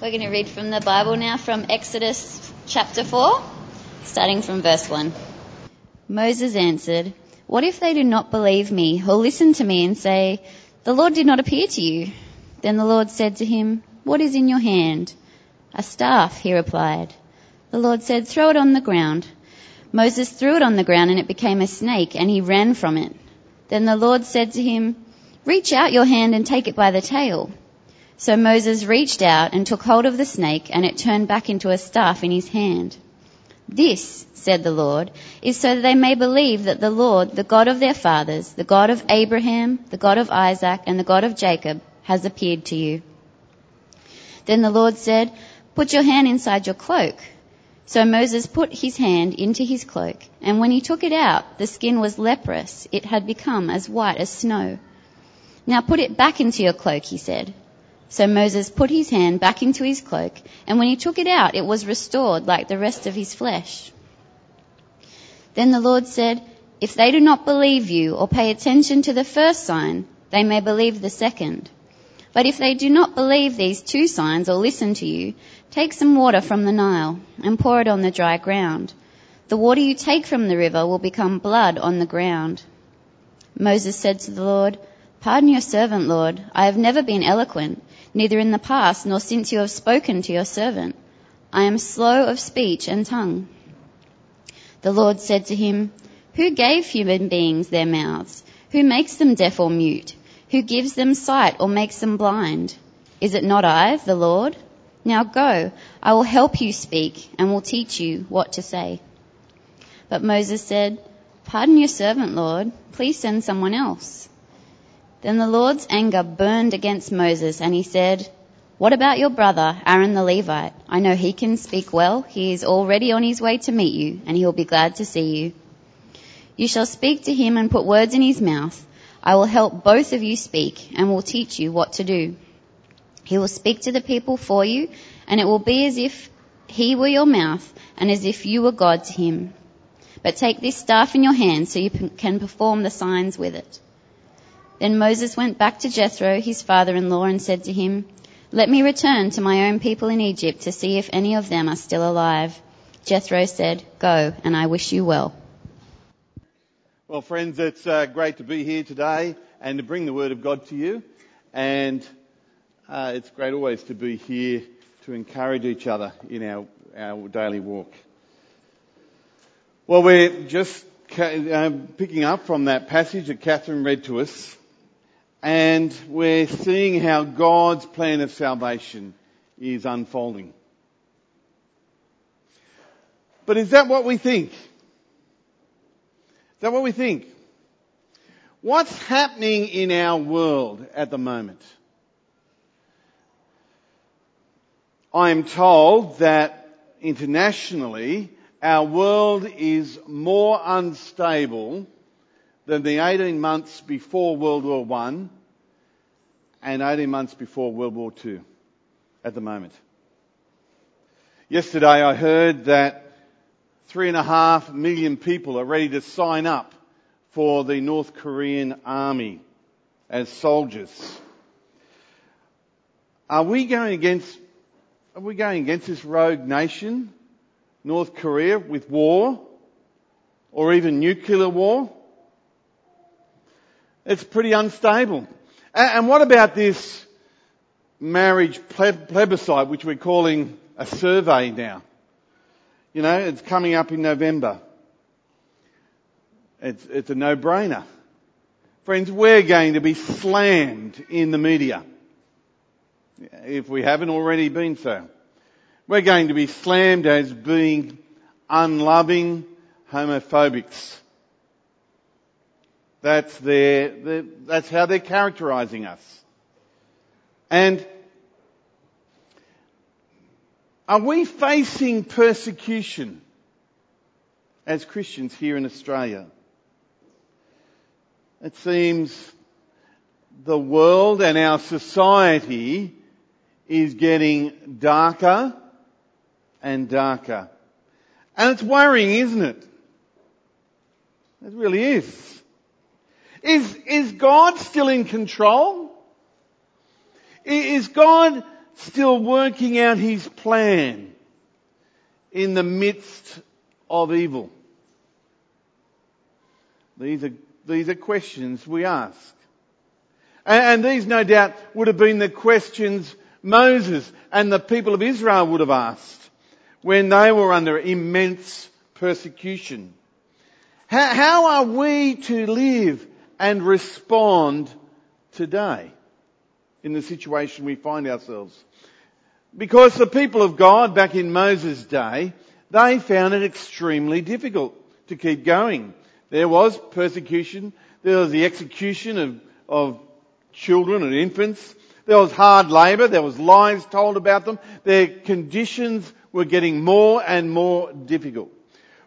We're going to read from the Bible now from Exodus chapter 4, starting from verse 1. Moses answered, What if they do not believe me or listen to me and say, The Lord did not appear to you? Then the Lord said to him, What is in your hand? A staff, he replied. The Lord said, Throw it on the ground. Moses threw it on the ground and it became a snake and he ran from it. Then the Lord said to him, Reach out your hand and take it by the tail. So Moses reached out and took hold of the snake, and it turned back into a staff in his hand. This, said the Lord, is so that they may believe that the Lord, the God of their fathers, the God of Abraham, the God of Isaac, and the God of Jacob, has appeared to you. Then the Lord said, Put your hand inside your cloak. So Moses put his hand into his cloak, and when he took it out, the skin was leprous. It had become as white as snow. Now put it back into your cloak, he said. So Moses put his hand back into his cloak, and when he took it out, it was restored like the rest of his flesh. Then the Lord said, If they do not believe you or pay attention to the first sign, they may believe the second. But if they do not believe these two signs or listen to you, take some water from the Nile and pour it on the dry ground. The water you take from the river will become blood on the ground. Moses said to the Lord, Pardon your servant, Lord. I have never been eloquent neither in the past nor since you have spoken to your servant. I am slow of speech and tongue. The Lord said to him, Who gave human beings their mouths? Who makes them deaf or mute? Who gives them sight or makes them blind? Is it not I, the Lord? Now go, I will help you speak and will teach you what to say. But Moses said, Pardon your servant, Lord. Please send someone else. Then the Lord's anger burned against Moses, and he said, What about your brother, Aaron the Levite? I know he can speak well. He is already on his way to meet you, and he will be glad to see you. You shall speak to him and put words in his mouth. I will help both of you speak, and will teach you what to do. He will speak to the people for you, and it will be as if he were your mouth, and as if you were God to him. But take this staff in your hand so you can perform the signs with it. Then Moses went back to Jethro, his father-in-law, and said to him, Let me return to my own people in Egypt to see if any of them are still alive. Jethro said, Go, and I wish you well. Well, friends, it's uh, great to be here today and to bring the Word of God to you. And uh, it's great always to be here to encourage each other in our, our daily walk. Well, we're just uh, picking up from that passage that Catherine read to us and we're seeing how God's plan of salvation is unfolding. But is that what we think? Is that what we think? What's happening in our world at the moment? I am told that internationally our world is more unstable than the 18 months before World War I and 18 months before World War II at the moment. Yesterday I heard that three and a half million people are ready to sign up for the North Korean army as soldiers. Are we going against, are we going against this rogue nation, North Korea, with war? Or even nuclear war? It's pretty unstable. And what about this marriage plebiscite, which we're calling a survey now? You know, it's coming up in November. It's, it's a no-brainer. Friends, we're going to be slammed in the media. If we haven't already been so. We're going to be slammed as being unloving homophobics. That's their, that's how they're characterizing us. And are we facing persecution as Christians here in Australia? It seems the world and our society is getting darker and darker. And it's worrying, isn't it? It really is. Is, is God still in control? Is God still working out his plan in the midst of evil? These are, these are questions we ask. And, and these no doubt would have been the questions Moses and the people of Israel would have asked when they were under immense persecution. How, how are we to live and respond today in the situation we find ourselves? Because the people of God back in Moses' day, they found it extremely difficult to keep going. There was persecution. There was the execution of, of children and infants. There was hard labour. There was lies told about them. Their conditions were getting more and more difficult.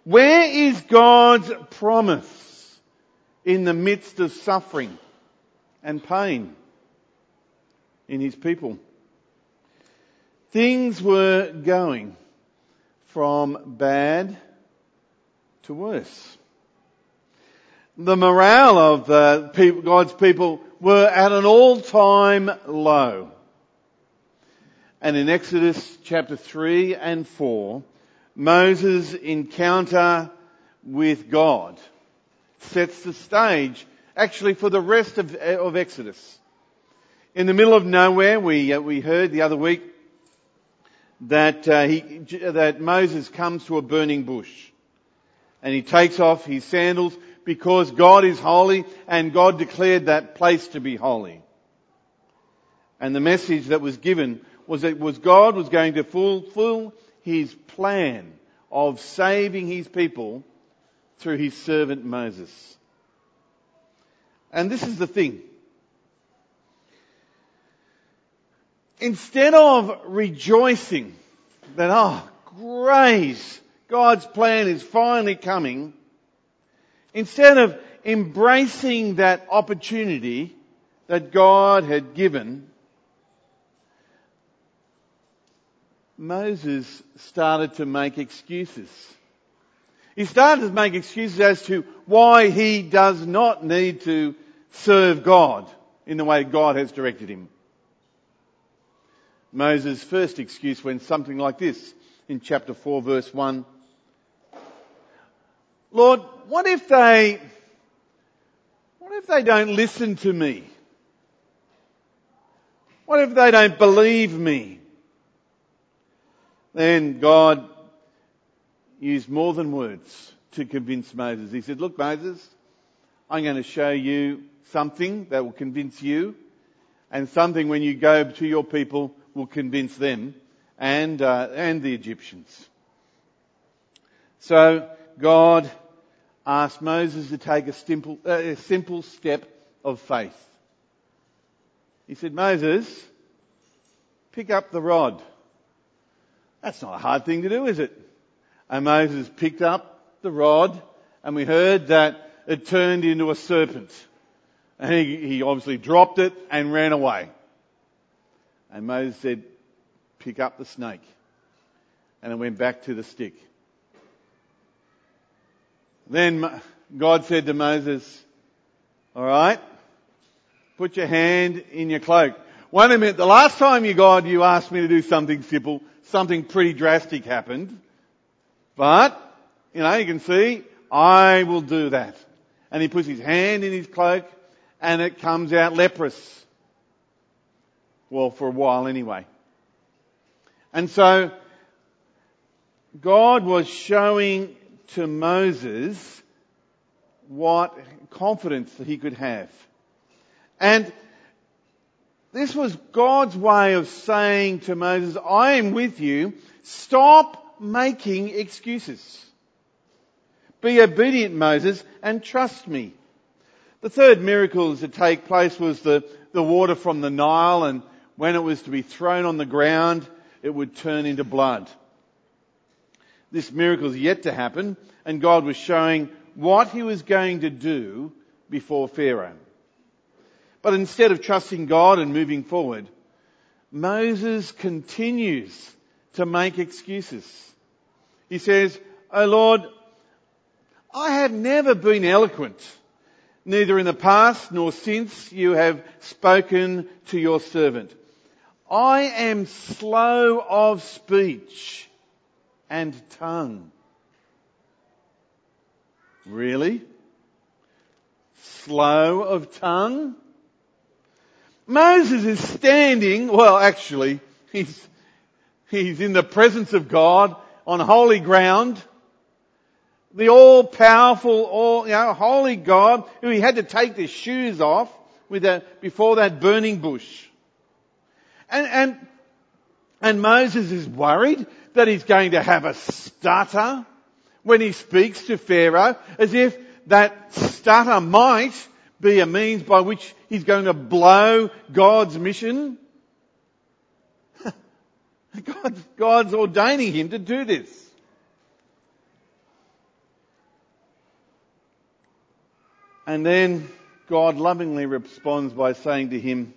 Where is God's promise in the midst of suffering and pain in His people? Things were going from bad to worse. The morale of uh, the people, God's people were at an all-time low. And in Exodus chapter 3 and 4, Moses' encounter with God sets the stage actually for the rest of, of Exodus. In the middle of nowhere, we, uh, we heard the other week that, uh, he, that Moses comes to a burning bush and he takes off his sandals because God is holy and God declared that place to be holy. And the message that was given was that was God was going to fulfill his plan of saving his people through his servant Moses. And this is the thing. Instead of rejoicing that, oh, grace, God's plan is finally coming, instead of embracing that opportunity that God had given, Moses started to make excuses. He started to make excuses as to why he does not need to serve God in the way God has directed him. Moses' first excuse went something like this in chapter 4 verse 1. Lord, what if they, what if they don't listen to me? What if they don't believe me? Then God used more than words to convince Moses. He said, look Moses, I'm going to show you something that will convince you and something when you go to your people will convince them and, uh, and the Egyptians. So God asked Moses to take a simple, uh, a simple step of faith. He said, Moses, pick up the rod. That's not a hard thing to do, is it? And Moses picked up the rod and we heard that it turned into a serpent. And he, he obviously dropped it and ran away. And Moses said, pick up the snake. And it went back to the stick. Then God said to Moses, alright, put your hand in your cloak. Wait a minute, the last time you God, you asked me to do something simple, something pretty drastic happened. But, you know, you can see, I will do that. And he puts his hand in his cloak and it comes out leprous. Well, for a while anyway. And so, God was showing to Moses what confidence that he could have. And this was God's way of saying to Moses, I am with you. Stop making excuses. Be obedient, Moses, and trust me. The third miracle to take place was the, the water from the Nile and when it was to be thrown on the ground, it would turn into blood. This miracle is yet to happen and God was showing what he was going to do before Pharaoh. But instead of trusting God and moving forward, Moses continues to make excuses. He says, Oh Lord, I have never been eloquent, neither in the past nor since you have spoken to your servant. I am slow of speech and tongue. Really? Slow of tongue? Moses is standing, well actually, he's, he's in the presence of God on holy ground. The all powerful, all, you know, holy God who he had to take his shoes off with that, before that burning bush. And, and, and Moses is worried that he's going to have a stutter when he speaks to Pharaoh as if that stutter might be a means by which he's going to blow God's mission. God's, God's ordaining him to do this. And then God lovingly responds by saying to him,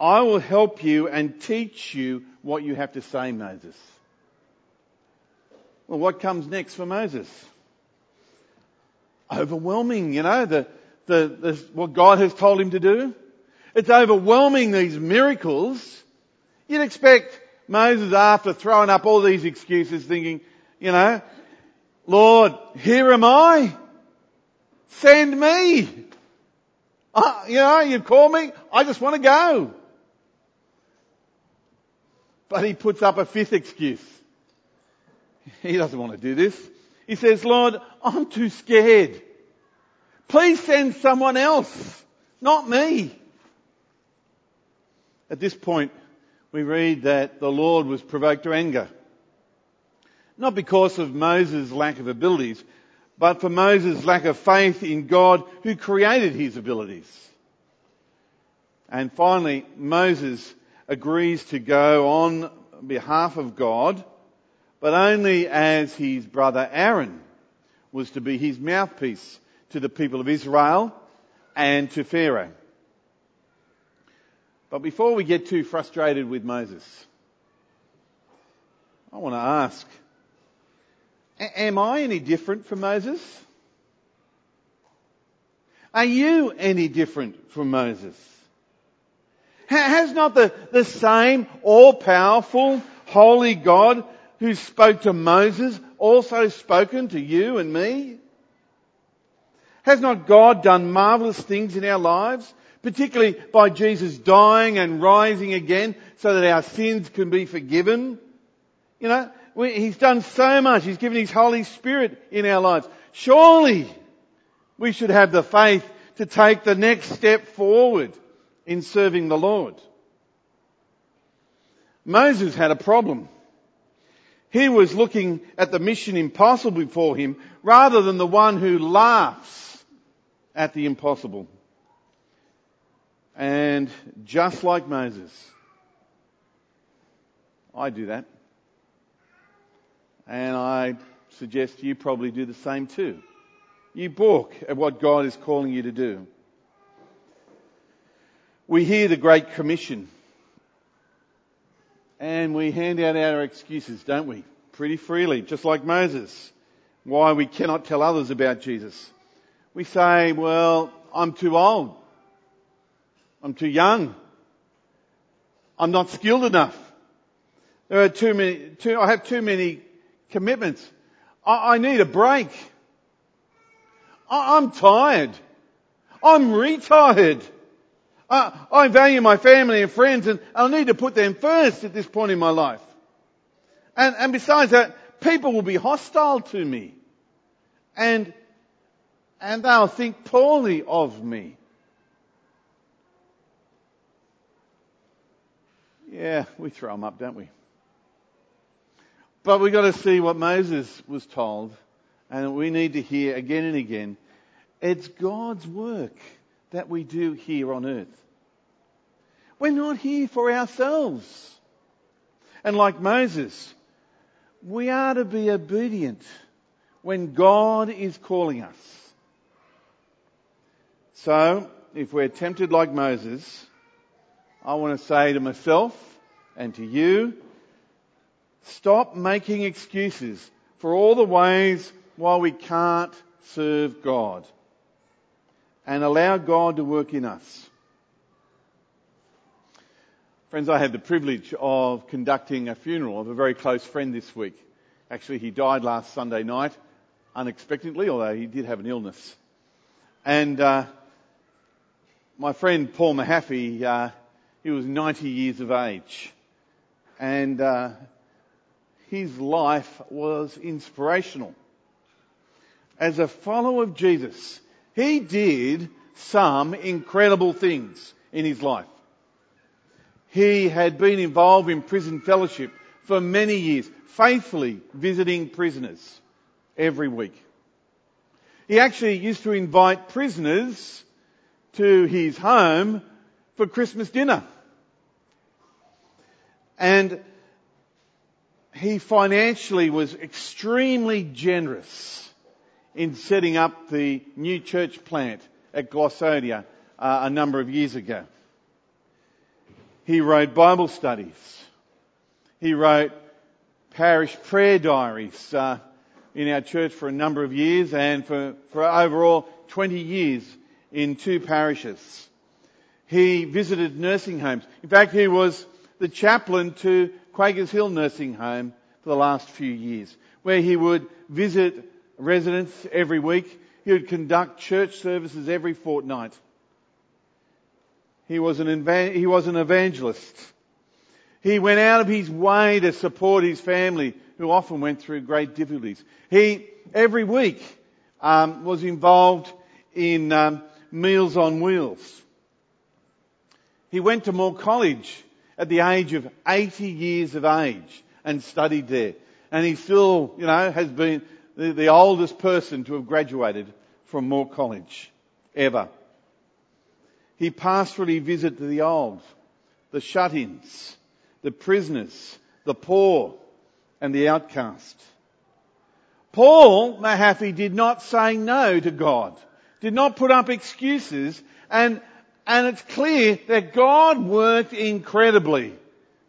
I will help you and teach you what you have to say, Moses. Well, what comes next for Moses? Overwhelming, you know, the, the, the, what God has told him to do. It's overwhelming these miracles. You'd expect Moses after throwing up all these excuses thinking, you know, Lord, here am I. Send me. Uh, you know, you call me. I just want to go. But he puts up a fifth excuse. He doesn't want to do this. He says, Lord, I'm too scared. Please send someone else, not me. At this point, we read that the Lord was provoked to anger. Not because of Moses' lack of abilities, but for Moses' lack of faith in God who created his abilities. And finally, Moses agrees to go on behalf of God, but only as his brother Aaron was to be his mouthpiece to the people of Israel and to Pharaoh. But before we get too frustrated with Moses, I want to ask, Am I any different from Moses? Are you any different from Moses? Has not the, the same all-powerful, holy God who spoke to Moses also spoken to you and me? Has not God done marvelous things in our lives? Particularly by Jesus dying and rising again so that our sins can be forgiven? You know, we, He's done so much. He's given His Holy Spirit in our lives. Surely we should have the faith to take the next step forward in serving the Lord. Moses had a problem. He was looking at the mission impossible before him rather than the one who laughs at the impossible. And just like Moses, I do that. And I suggest you probably do the same too. You balk at what God is calling you to do. We hear the Great Commission and we hand out our excuses, don't we? Pretty freely, just like Moses. Why we cannot tell others about Jesus. We say, well, I'm too old. I'm too young. I'm not skilled enough. There are too many, too, I have too many commitments. I, I need a break. I, I'm tired. I'm retired. I, I value my family and friends and I need to put them first at this point in my life. And, and besides that, people will be hostile to me. And, and they'll think poorly of me. Yeah, we throw them up, don't we? But we've got to see what Moses was told, and we need to hear again and again. It's God's work that we do here on earth. We're not here for ourselves. And like Moses, we are to be obedient when God is calling us. So, if we're tempted like Moses, I want to say to myself and to you, Stop making excuses for all the ways why we can't serve God and allow God to work in us. Friends, I had the privilege of conducting a funeral of a very close friend this week. Actually, he died last Sunday night unexpectedly, although he did have an illness. And uh, my friend Paul Mahaffey, uh, he was 90 years of age, and uh, his life was inspirational. As a follower of Jesus, he did some incredible things in his life. He had been involved in prison fellowship for many years, faithfully visiting prisoners every week. He actually used to invite prisoners to his home for Christmas dinner. And he financially was extremely generous in setting up the new church plant at Glossodia uh, a number of years ago. He wrote Bible studies. He wrote parish prayer diaries uh, in our church for a number of years and for, for overall 20 years in two parishes. He visited nursing homes. In fact, he was the chaplain to Quakers Hill Nursing Home for the last few years, where he would visit residents every week. He would conduct church services every fortnight. He was an, he was an evangelist. He went out of his way to support his family, who often went through great difficulties. He, every week, um, was involved in um, Meals on Wheels. He went to Moore College at the age of 80 years of age and studied there. And he still, you know, has been the, the oldest person to have graduated from Moore College ever. He pastorally visited the old, the shut-ins, the prisoners, the poor, and the outcast. Paul Mahaffey did not say no to God, did not put up excuses, and, and it's clear that God worked incredibly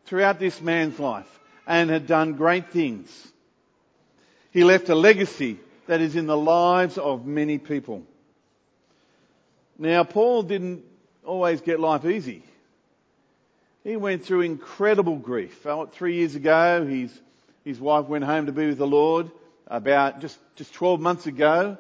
throughout this man's life and had done great things. He left a legacy that is in the lives of many people. Now, Paul didn't always get life easy. He went through incredible grief. Three years ago, his, his wife went home to be with the Lord. About just, just 12 months ago,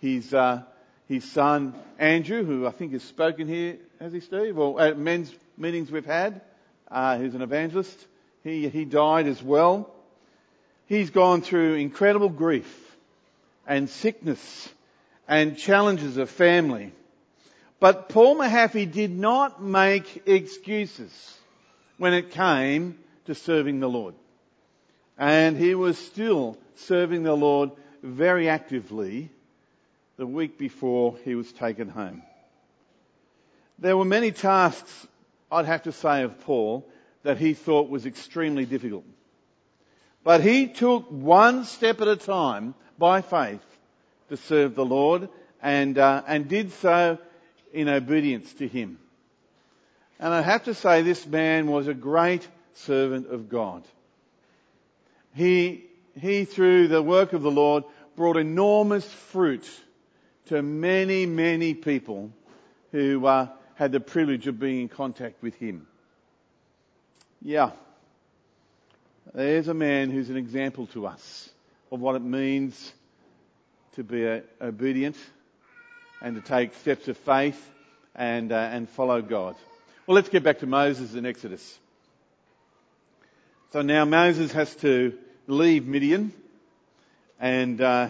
his, uh, his son Andrew, who I think has spoken here, has he, Steve? Or at men's meetings we've had, uh, who's an evangelist, he, he died as well. He's gone through incredible grief and sickness and challenges of family. But Paul Mahaffey did not make excuses when it came to serving the Lord. And he was still serving the Lord very actively the week before he was taken home. There were many tasks, I'd have to say, of Paul that he thought was extremely difficult. But he took one step at a time by faith to serve the Lord and, uh, and did so in obedience to him. And I have to say this man was a great servant of God. He, he through the work of the Lord brought enormous fruit to many, many people who uh, had the privilege of being in contact with him. Yeah. There's a man who's an example to us of what it means to be obedient and to take steps of faith and, uh, and follow God. Well, let's get back to Moses in Exodus. So now Moses has to leave Midian and uh,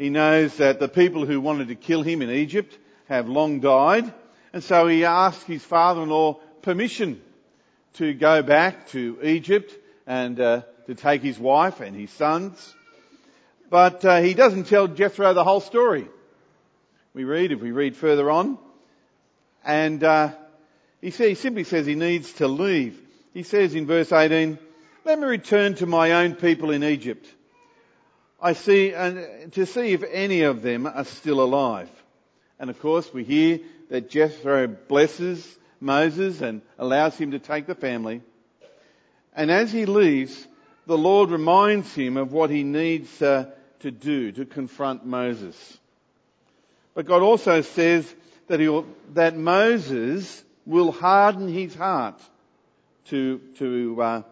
he knows that the people who wanted to kill him in Egypt have long died and so he asks his father-in-law permission to go back to Egypt and uh, to take his wife and his sons. But uh, he doesn't tell Jethro the whole story we read, if we read further on. And uh, he, he simply says he needs to leave. He says in verse 18, let me return to my own people in Egypt. I see, and to see if any of them are still alive. And of course we hear that Jethro blesses Moses and allows him to take the family. And as he leaves, the Lord reminds him of what he needs uh, to do to confront Moses. But God also says that, he that Moses will harden his heart to, to, uh,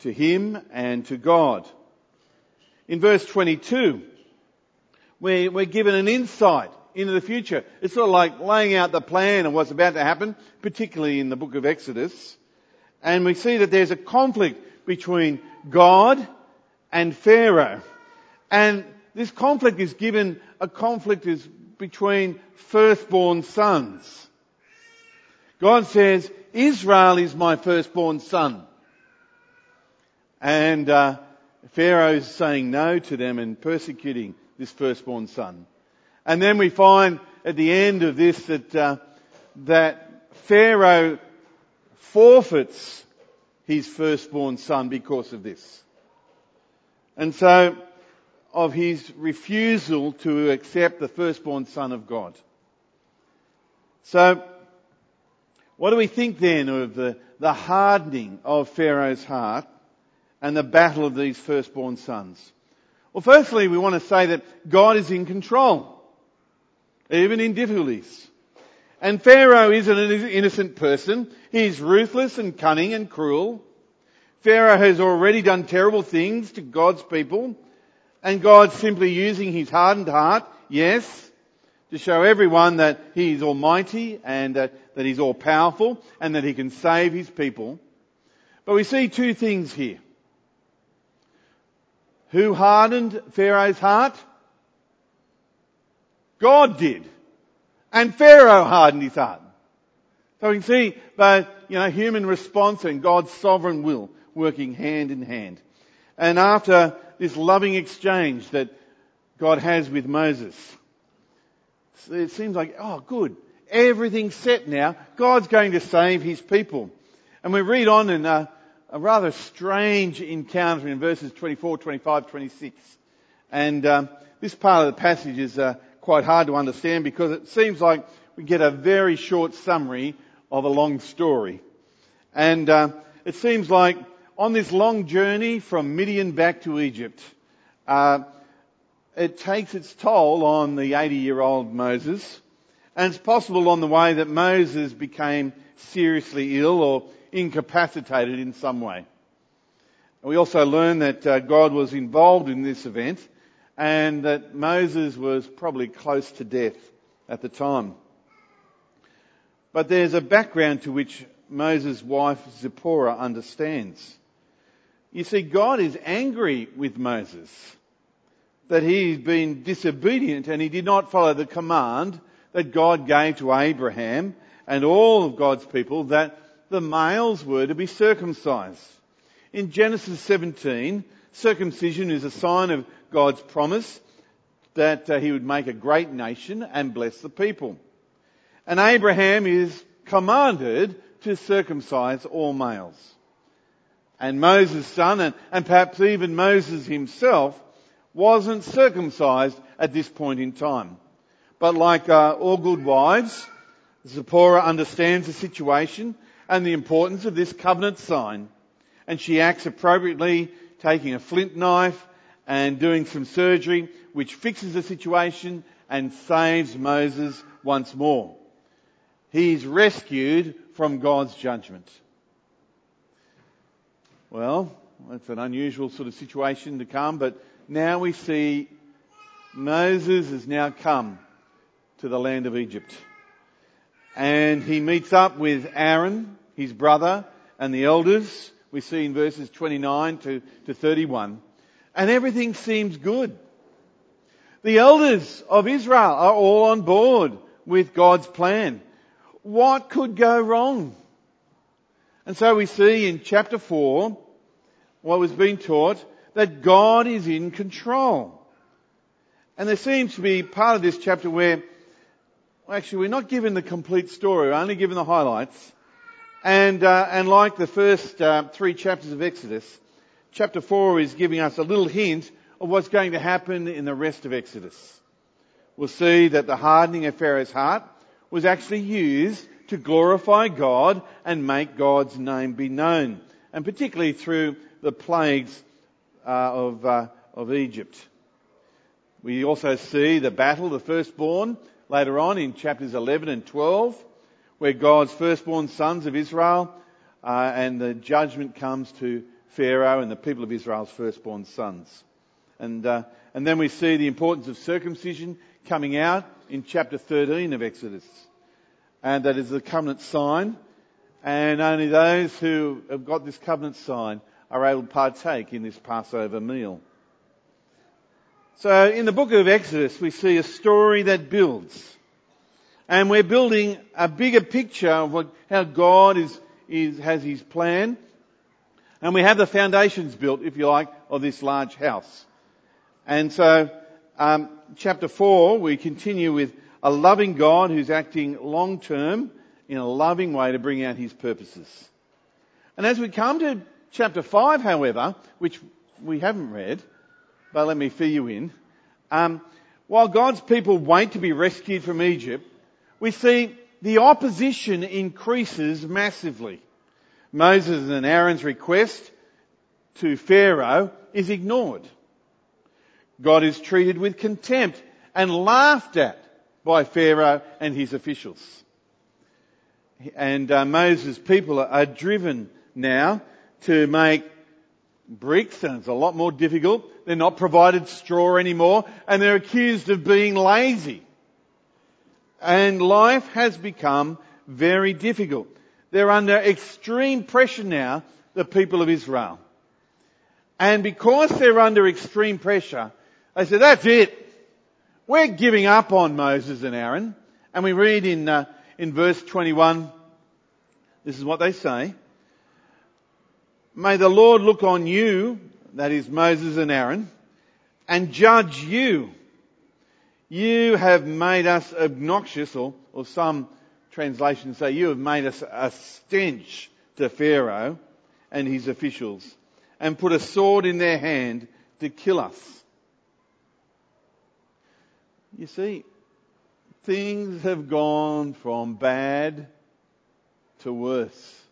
to him and to God. In verse 22, we, we're given an insight into the future. It's sort of like laying out the plan of what's about to happen, particularly in the book of Exodus. And we see that there's a conflict between God and Pharaoh. And this conflict is given, a conflict is between firstborn sons. God says, Israel is my firstborn son. And uh, Pharaoh's saying no to them and persecuting this firstborn son. And then we find at the end of this that, uh, that Pharaoh forfeits his firstborn son because of this. And so, of his refusal to accept the firstborn son of God. So, what do we think then of the, the hardening of Pharaoh's heart and the battle of these firstborn sons? Well, firstly, we want to say that God is in control, even in difficulties. And Pharaoh isn't an innocent person. He's ruthless and cunning and cruel. Pharaoh has already done terrible things to God's people. And God's simply using his hardened heart, yes, to show everyone that he is almighty and that, that he's all powerful and that he can save his people. But we see two things here. Who hardened Pharaoh's heart? God did. And Pharaoh hardened his heart. So we can see both, you know, human response and God's sovereign will working hand in hand. And after this loving exchange that God has with Moses, it seems like, oh good, everything's set now. God's going to save his people. And we read on in a, a rather strange encounter in verses 24, 25, 26. And um, this part of the passage is uh, quite hard to understand because it seems like we get a very short summary of a long story. And uh, it seems like on this long journey from Midian back to Egypt, uh, it takes its toll on the 80 year old Moses. And it's possible on the way that Moses became seriously ill or incapacitated in some way. We also learn that uh, God was involved in this event and that Moses was probably close to death at the time. But there's a background to which Moses' wife Zipporah understands. You see, God is angry with Moses that he's been disobedient and he did not follow the command that God gave to Abraham and all of God's people that the males were to be circumcised. In Genesis 17, circumcision is a sign of God's promise that uh, he would make a great nation and bless the people. And Abraham is commanded to circumcise all males. And Moses' son, and, and perhaps even Moses himself, wasn't circumcised at this point in time. But like uh, all good wives, Zipporah understands the situation and the importance of this covenant sign. And she acts appropriately, taking a flint knife and doing some surgery, which fixes the situation and saves Moses once more. He is rescued from God's judgment. Well, that's an unusual sort of situation to come, but now we see Moses has now come to the land of Egypt. And he meets up with Aaron, his brother, and the elders. We see in verses 29 to, to 31. And everything seems good. The elders of Israel are all on board with God's plan. What could go wrong? And so we see in chapter 4 what was being taught that God is in control. And there seems to be part of this chapter where, well, actually, we're not given the complete story. We're only given the highlights. And, uh, and like the first uh, three chapters of Exodus, chapter four is giving us a little hint of what's going to happen in the rest of Exodus. We'll see that the hardening of Pharaoh's heart was actually used to glorify God and make God's name be known. And particularly through the plagues uh, of, uh, of Egypt. We also see the battle the firstborn later on in chapters 11 and 12, where God's firstborn sons of Israel uh, and the judgment comes to Pharaoh and the people of Israel's firstborn sons. And, uh, and then we see the importance of circumcision coming out in chapter 13 of Exodus. And that is the covenant sign. And only those who have got this covenant sign are able to partake in this Passover meal. So in the book of Exodus, we see a story that builds. And we're building a bigger picture of what, how God is, is, has his plan. And we have the foundations built, if you like, of this large house. And so, um, chapter four, we continue with a loving God who's acting long term in a loving way to bring out his purposes. And as we come to chapter five, however, which we haven't read, but let me fill you in. Um, while God's people wait to be rescued from Egypt, we see the opposition increases massively. Moses and Aaron's request to Pharaoh is ignored. God is treated with contempt and laughed at by Pharaoh and his officials. And uh, Moses' people are driven now to make bricks and it's a lot more difficult. They're not provided straw anymore and they're accused of being lazy. And life has become very difficult. They're under extreme pressure now, the people of Israel. And because they're under extreme pressure, they said, that's it. We're giving up on Moses and Aaron. And we read in, uh, in verse 21, this is what they say. May the Lord look on you, that is Moses and Aaron, and judge you. You have made us obnoxious, or, or some translations say you have made us a stench to Pharaoh and his officials, and put a sword in their hand to kill us. You see, things have gone from bad to worse.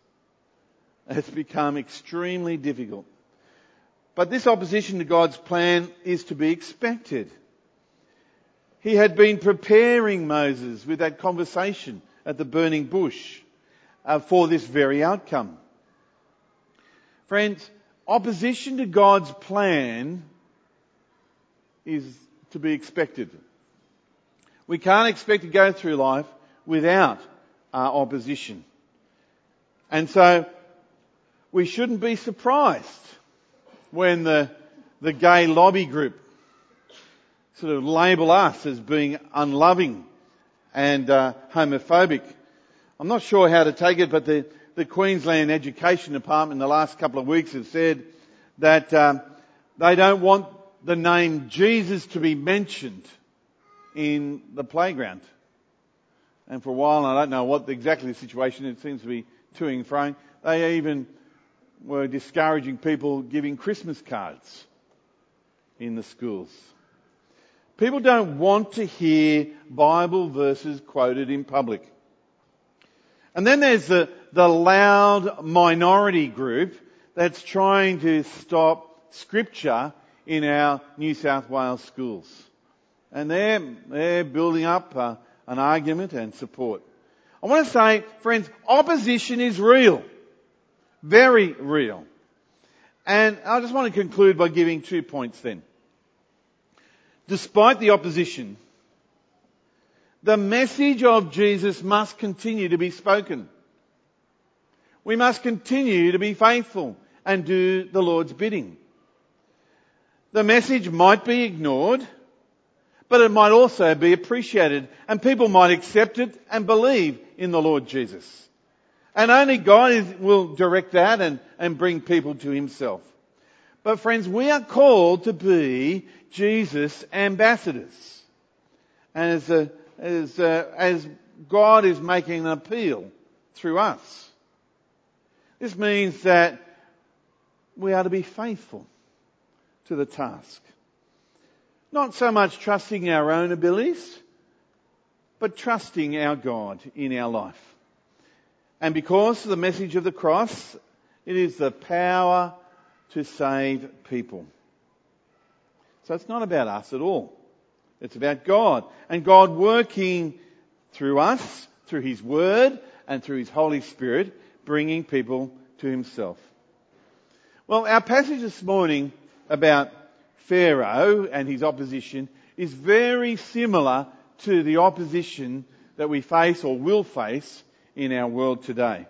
It's become extremely difficult. But this opposition to God's plan is to be expected. He had been preparing Moses with that conversation at the burning bush uh, for this very outcome. Friends, opposition to God's plan is to be expected. We can't expect to go through life without uh, opposition. And so we shouldn't be surprised when the, the gay lobby group sort of label us as being unloving and uh, homophobic. I'm not sure how to take it, but the, the Queensland Education Department in the last couple of weeks have said that um, they don't want the name Jesus to be mentioned in the playground. And for a while, I don't know what exactly the situation, it seems to be toing and froing. They even were discouraging people giving Christmas cards in the schools. People don't want to hear Bible verses quoted in public. And then there's the, the loud minority group that's trying to stop scripture in our New South Wales schools. And they're, they're building up uh, an argument and support. I want to say, friends, opposition is real. Very real. And I just want to conclude by giving two points then. Despite the opposition, the message of Jesus must continue to be spoken. We must continue to be faithful and do the Lord's bidding. The message might be ignored, but it might also be appreciated and people might accept it and believe in the Lord Jesus. And only God will direct that and, and bring people to Himself. But friends, we are called to be Jesus ambassadors. And as, a, as, a, as God is making an appeal through us. This means that we are to be faithful to the task. Not so much trusting our own abilities, but trusting our God in our life. And because of the message of the cross, it is the power to save people. So it's not about us at all. It's about God. And God working through us, through His Word, and through His Holy Spirit, bringing people to himself. Well, our passage this morning about Pharaoh and his opposition is very similar to the opposition that we face or will face in our world today.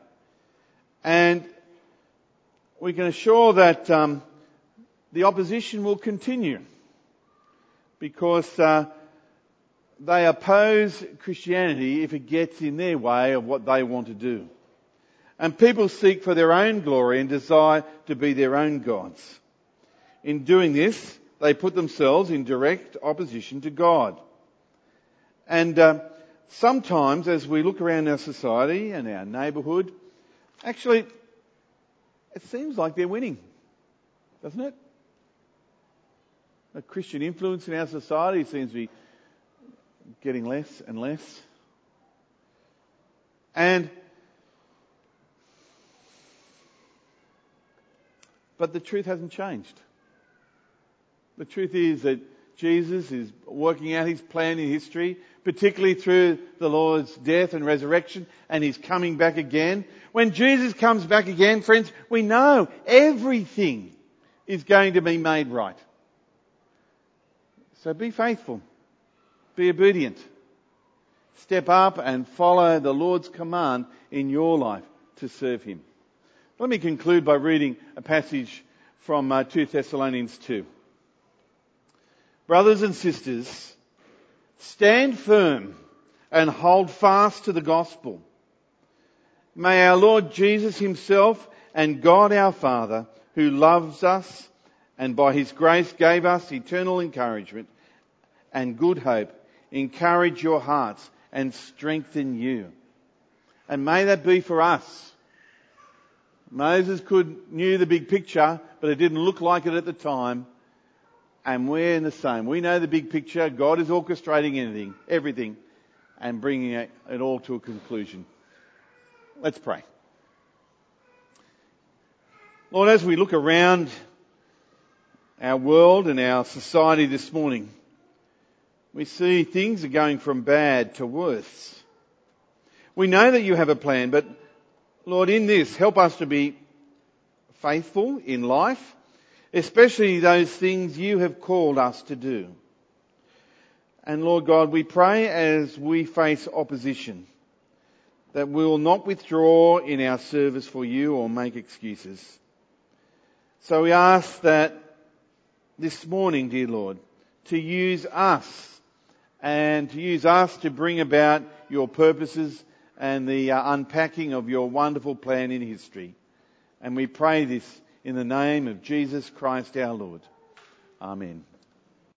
And we can assure that um, the opposition will continue because uh, they oppose Christianity if it gets in their way of what they want to do. And people seek for their own glory and desire to be their own gods. In doing this, they put themselves in direct opposition to God. And uh, sometimes, as we look around our society and our neighbourhood, actually, it seems like they're winning, doesn't it? The Christian influence in our society seems to be getting less and less. And but the truth hasn't changed. The truth is that Jesus is working out his plan in history, particularly through the Lord's death and resurrection, and he's coming back again. When Jesus comes back again, friends, we know everything is going to be made right. So be faithful. Be obedient. Step up and follow the Lord's command in your life to serve Him. Let me conclude by reading a passage from uh, 2 Thessalonians 2. Brothers and sisters, stand firm and hold fast to the gospel. May our Lord Jesus himself and God our Father, who loves us and by his grace gave us eternal encouragement and good hope, encourage your hearts and strengthen you. And may that be for us. Moses could knew the big picture, but it didn't look like it at the time. And we're in the same. We know the big picture. God is orchestrating anything, everything, and bringing it, it all to a conclusion. Let's pray. Lord, as we look around our world and our society this morning, we see things are going from bad to worse. We know that you have a plan, but Lord, in this, help us to be faithful in life, especially those things you have called us to do. And Lord God, we pray as we face opposition that we will not withdraw in our service for you or make excuses. So we ask that this morning, dear Lord, to use us and to use us to bring about your purposes and the uh, unpacking of your wonderful plan in history. And we pray this in the name of Jesus Christ our Lord. Amen.